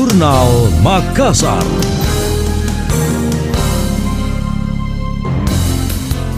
Jurnal Makassar.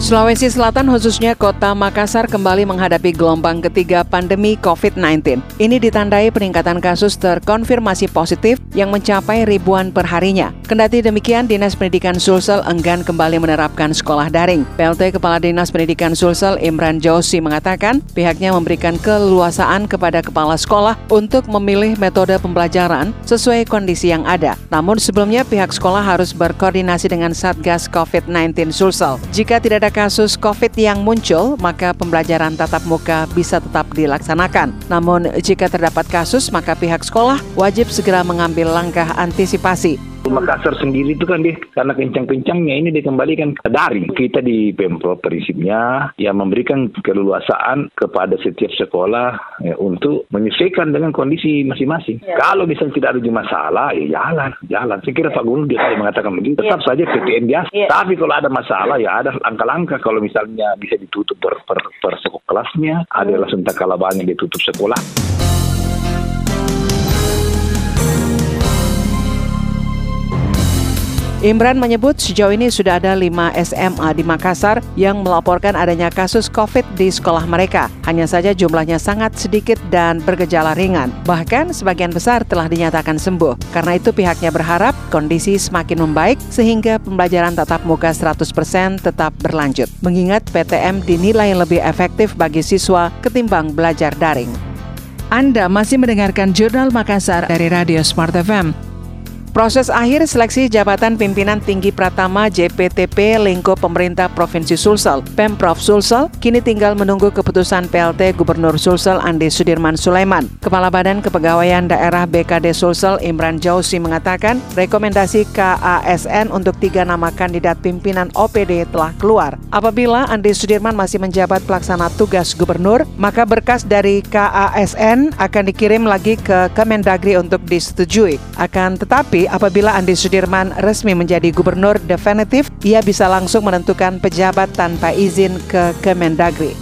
Sulawesi Selatan khususnya kota Makassar kembali menghadapi gelombang ketiga pandemi COVID-19. Ini ditandai peningkatan kasus terkonfirmasi positif yang mencapai ribuan perharinya. Kendati demikian, Dinas Pendidikan Sulsel enggan kembali menerapkan sekolah daring. PLT Kepala Dinas Pendidikan Sulsel Imran Josi mengatakan pihaknya memberikan keleluasaan kepada kepala sekolah untuk memilih metode pembelajaran sesuai kondisi yang ada. Namun sebelumnya pihak sekolah harus berkoordinasi dengan Satgas COVID-19 Sulsel. Jika tidak ada kasus COVID yang muncul, maka pembelajaran tatap muka bisa tetap dilaksanakan. Namun, jika terdapat kasus, maka pihak sekolah wajib segera mengambil langkah antisipasi Makassar sendiri itu kan dia karena kencang-kencangnya ini dikembalikan ke daring. Kita di Pemprov prinsipnya yang memberikan keleluasaan kepada setiap sekolah ya, untuk menyesuaikan dengan kondisi masing-masing. Ya. Kalau misalnya tidak ada masalah, ya jalan, jalan. Saya kira Pak Gubernur dia mengatakan begitu, tetap ya. saja PTM biasa. Ya. Tapi kalau ada masalah, ya ada langkah-langkah. Kalau misalnya bisa ditutup per, per, per sekolah kelasnya, ada hmm. langsung tak yang ditutup sekolah. Imran menyebut sejauh ini sudah ada 5 SMA di Makassar yang melaporkan adanya kasus COVID di sekolah mereka. Hanya saja jumlahnya sangat sedikit dan bergejala ringan. Bahkan sebagian besar telah dinyatakan sembuh. Karena itu pihaknya berharap kondisi semakin membaik sehingga pembelajaran tatap muka 100% tetap berlanjut. Mengingat PTM dinilai lebih efektif bagi siswa ketimbang belajar daring. Anda masih mendengarkan Jurnal Makassar dari Radio Smart FM. Proses akhir seleksi jabatan pimpinan tinggi Pratama JPTP lingkup pemerintah Provinsi Sulsel, Pemprov Sulsel, kini tinggal menunggu keputusan PLT Gubernur Sulsel Andi Sudirman Sulaiman. Kepala Badan Kepegawaian Daerah BKD Sulsel Imran Jausi mengatakan rekomendasi KASN untuk tiga nama kandidat pimpinan OPD telah keluar. Apabila Andi Sudirman masih menjabat pelaksana tugas gubernur, maka berkas dari KASN akan dikirim lagi ke Kemendagri untuk disetujui. Akan tetapi apabila Andi Sudirman resmi menjadi gubernur definitif, ia bisa langsung menentukan pejabat tanpa izin ke Kemendagri.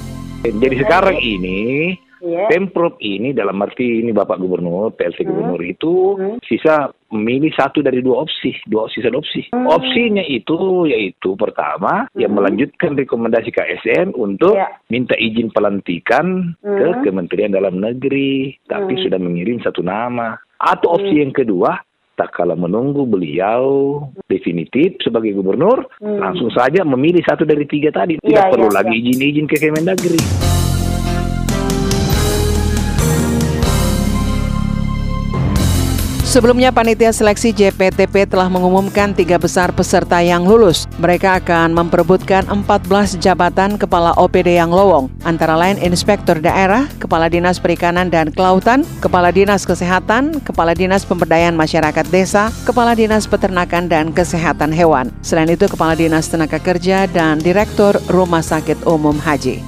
Jadi sekarang ini yeah. Pemprov ini dalam arti ini Bapak Gubernur, PLT hmm. Gubernur itu hmm. sisa memilih satu dari dua opsi, dua opsi dan opsi. Hmm. Opsinya itu yaitu pertama hmm. yang melanjutkan rekomendasi KSN untuk yeah. minta izin pelantikan hmm. ke Kementerian Dalam Negeri, tapi hmm. sudah mengirim satu nama. Atau opsi hmm. yang kedua tak kala menunggu beliau definitif sebagai gubernur, hmm. langsung saja memilih satu dari tiga tadi. Tidak ya, perlu ya, lagi izin-izin ke Kemendagri. Sebelumnya panitia seleksi JPTP telah mengumumkan tiga besar peserta yang lulus. Mereka akan memperebutkan 14 jabatan kepala OPD yang lowong, antara lain Inspektur Daerah, Kepala Dinas Perikanan dan Kelautan, Kepala Dinas Kesehatan, Kepala Dinas Pemberdayaan Masyarakat Desa, Kepala Dinas Peternakan dan Kesehatan Hewan. Selain itu Kepala Dinas Tenaga Kerja dan Direktur Rumah Sakit Umum Haji.